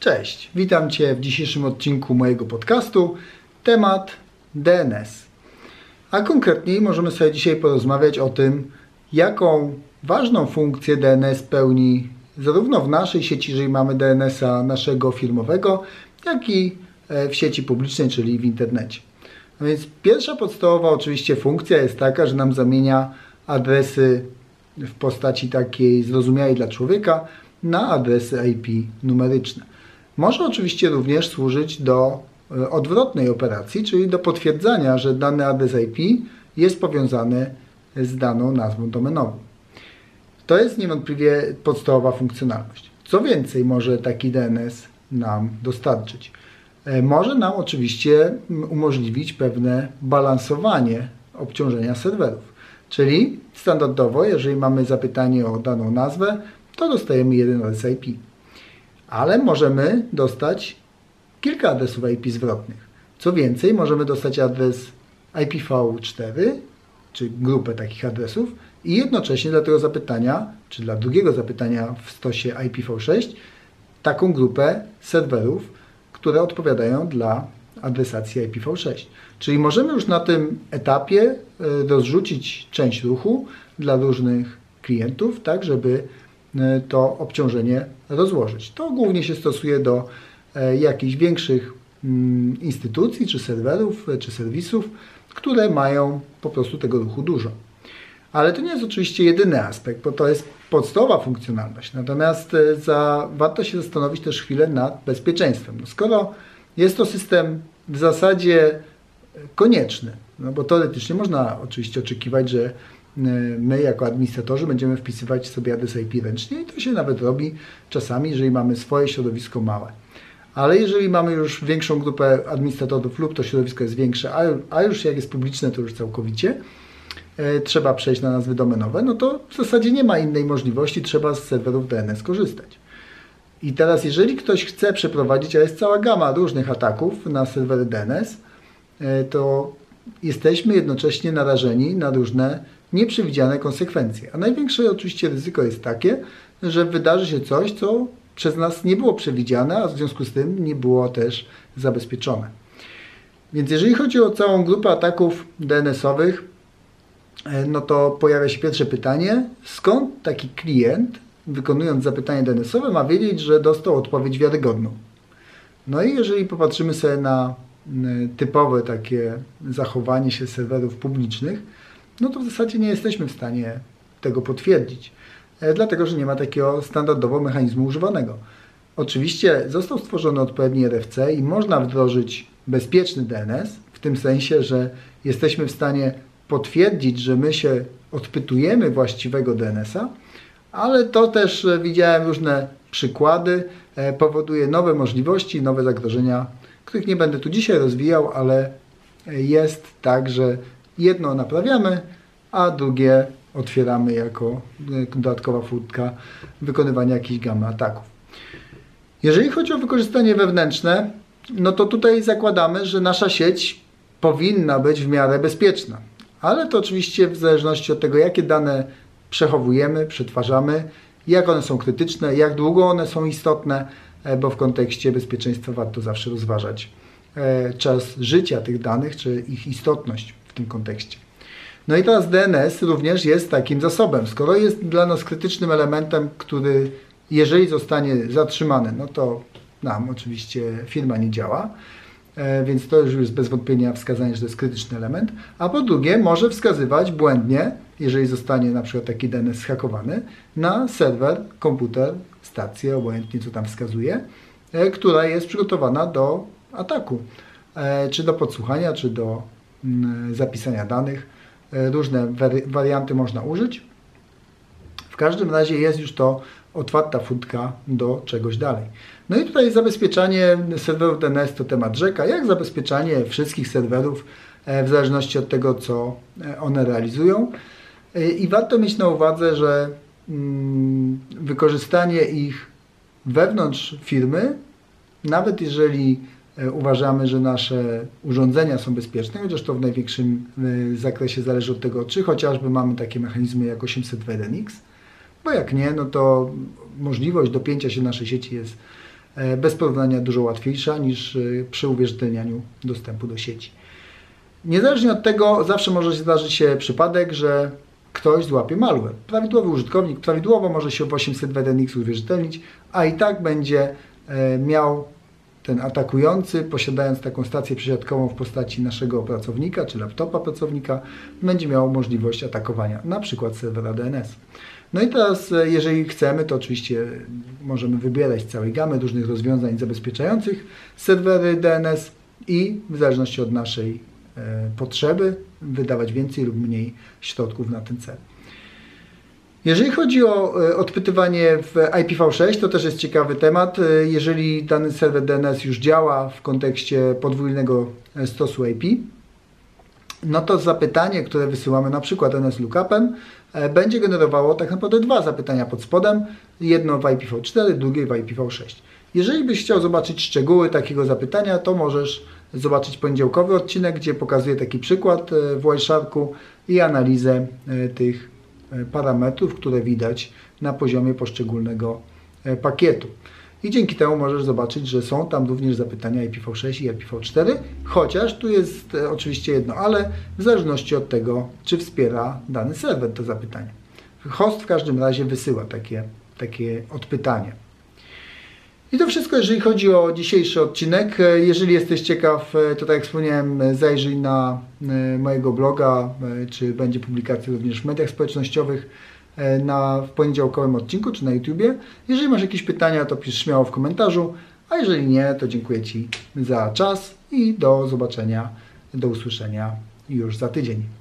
Cześć, witam Cię w dzisiejszym odcinku mojego podcastu. Temat DNS. A konkretniej możemy sobie dzisiaj porozmawiać o tym, jaką ważną funkcję DNS pełni zarówno w naszej sieci, jeżeli mamy DNS-a naszego firmowego, jak i e, w sieci publicznej, czyli w internecie. No więc pierwsza podstawowa oczywiście funkcja jest taka, że nam zamienia adresy w postaci takiej zrozumiałej dla człowieka na adresy IP numeryczne. Może oczywiście również służyć do e, odwrotnej operacji, czyli do potwierdzania, że dany adres IP jest powiązany z daną nazwą domenową. To jest niewątpliwie podstawowa funkcjonalność. Co więcej może taki DNS nam dostarczyć? E, może nam oczywiście umożliwić pewne balansowanie obciążenia serwerów. Czyli standardowo, jeżeli mamy zapytanie o daną nazwę, to dostajemy jeden adres IP. Ale możemy dostać kilka adresów IP zwrotnych. Co więcej, możemy dostać adres IPv4, czy grupę takich adresów i jednocześnie dla tego zapytania, czy dla drugiego zapytania w stosie IPv6, taką grupę serwerów, które odpowiadają dla adresacji IPv6. Czyli możemy już na tym etapie e, rozrzucić część ruchu dla różnych klientów, tak żeby to obciążenie rozłożyć. To głównie się stosuje do e, jakichś większych mm, instytucji, czy serwerów, czy serwisów, które mają po prostu tego ruchu dużo. Ale to nie jest oczywiście jedyny aspekt, bo to jest podstawowa funkcjonalność. Natomiast za, warto się zastanowić też chwilę nad bezpieczeństwem. No skoro jest to system w zasadzie konieczny, no bo teoretycznie można oczywiście oczekiwać, że e, my jako administratorzy będziemy wpisywać sobie adres IP ręcznie i to się nawet robi czasami, jeżeli mamy swoje środowisko małe. Ale jeżeli mamy już większą grupę administratorów lub to środowisko jest większe, a już jak jest publiczne, to już całkowicie, e, trzeba przejść na nazwy domenowe, no to w zasadzie nie ma innej możliwości, trzeba z serwerów DNS korzystać. I teraz, jeżeli ktoś chce przeprowadzić, a jest cała gama różnych ataków na serwery DNS, e, to jesteśmy jednocześnie narażeni na różne nieprzewidziane konsekwencje. A największe oczywiście ryzyko jest takie, że wydarzy się coś, co przez nas nie było przewidziane, a w związku z tym nie było też zabezpieczone. Więc jeżeli chodzi o całą grupę ataków DNS-owych, e, no to pojawia się pierwsze pytanie, skąd taki klient wykonując zapytanie DNS-owe, ma wiedzieć, że dostał odpowiedź wiarygodną. No i jeżeli popatrzymy sobie na typowe takie zachowanie się serwerów publicznych, no to w zasadzie nie jesteśmy w stanie tego potwierdzić, e, dlatego że nie ma takiego standardowo mechanizmu używanego. Oczywiście został stworzony odpowiedni RFC i można wdrożyć bezpieczny DNS, w tym sensie, że jesteśmy w stanie potwierdzić, że my się odpytujemy właściwego DNS-a, ale to też e, widziałem różne przykłady, e, powoduje nowe możliwości, nowe zagrożenia, których nie będę tu dzisiaj rozwijał, ale jest tak, że jedno naprawiamy, a drugie otwieramy jako dodatkowa furtka wykonywania jakichś gamy ataków. Jeżeli chodzi o wykorzystanie wewnętrzne, no to tutaj zakładamy, że nasza sieć powinna być w miarę bezpieczna. Ale to oczywiście w zależności od tego, jakie dane przechowujemy, przetwarzamy, jak one są krytyczne, jak długo one są istotne, e, bo w kontekście bezpieczeństwa warto zawsze rozważać e, czas życia tych danych, czy ich istotność w tym kontekście. No i teraz DNS również jest takim zasobem. Skoro jest dla nas krytycznym elementem, który jeżeli zostanie zatrzymany, no to nam oczywiście firma nie działa, e, więc to już jest bez wątpienia wskazanie, że to jest krytyczny element. A po drugie, może wskazywać błędnie jeżeli zostanie na przykład taki DNS zhakowany, na serwer, komputer, stację, obojętnie co tam wskazuje, e, która jest przygotowana do ataku, e, czy do podsłuchania, czy do zapisania danych. E, różne warianty można użyć. W każdym razie jest już to otwarta furtka do czegoś dalej. No i tutaj zabezpieczanie serwerów DNS to temat rzeka, jak zabezpieczanie wszystkich serwerów w zależności od tego, co one realizują. I warto mieć na uwadze, że mm, wykorzystanie ich wewnątrz firmy, nawet jeżeli e, uważamy, że nasze urządzenia są bezpieczne, chociaż to w największym e, zakresie zależy od tego, czy chociażby mamy takie mechanizmy jak 801X, bo jak nie, no to możliwość dopięcia się naszej sieci jest e, bez porównania dużo łatwiejsza niż e, przy uwierzytelnianiu dostępu do sieci. Niezależnie od tego, zawsze może zdarzyć się przypadek, że ktoś złapie malware. Prawidłowy użytkownik prawidłowo może się w 802.1x uwierzytelnić, a i tak będzie e, miał ten atakujący, posiadając taką stację przesiadkową w postaci naszego pracownika czy laptopa pracownika, będzie miał możliwość atakowania na przykład serwera DNS. No i teraz, e, jeżeli chcemy, to oczywiście możemy wybierać całej gamy różnych rozwiązań zabezpieczających serwery DNS i w zależności od naszej e, potrzeby wydawać więcej lub mniej środków na ten cel. Jeżeli chodzi o e, odpytywanie w IPv6, to też jest ciekawy temat. E, Jeżeli dany serwer DNS już działa w kontekście podwójnego e, stosu IP, no to zapytanie, które wysyłamy na przykład DNS lookupem, będzie generowało tak naprawdę dwa zapytania pod spodem, jedno w IPv4, drugie w IPv6. Jeżeli byś chciał zobaczyć szczegóły takiego zapytania, to możesz zobaczyć poniedziałkowy odcinek, gdzie pokazuję taki przykład w Wiresharku i analizę tych parametrów, które widać na poziomie poszczególnego e, pakietu. I dzięki temu możesz zobaczyć, że są tam również zapytania IPv6 i IPv4, chociaż tu jest e, oczywiście jedno ale, w zależności od tego, czy wspiera dany serwer to zapytanie. Host w każdym razie wysyła takie, takie odpytanie. I to wszystko, jeżeli chodzi o dzisiejszy odcinek. E, Jeżeli jesteś ciekaw, e, to tak jak wspomniałem, e, zajrzyj na mojego bloga, czy będzie publikacja również w mediach społecznościowych na, w poniedziałkowym odcinku, czy na YouTubie. Jeżeli masz jakieś pytania, to pisz śmiało w komentarzu, a jeżeli nie, to dziękuję Ci za czas i do zobaczenia, do usłyszenia już za tydzień.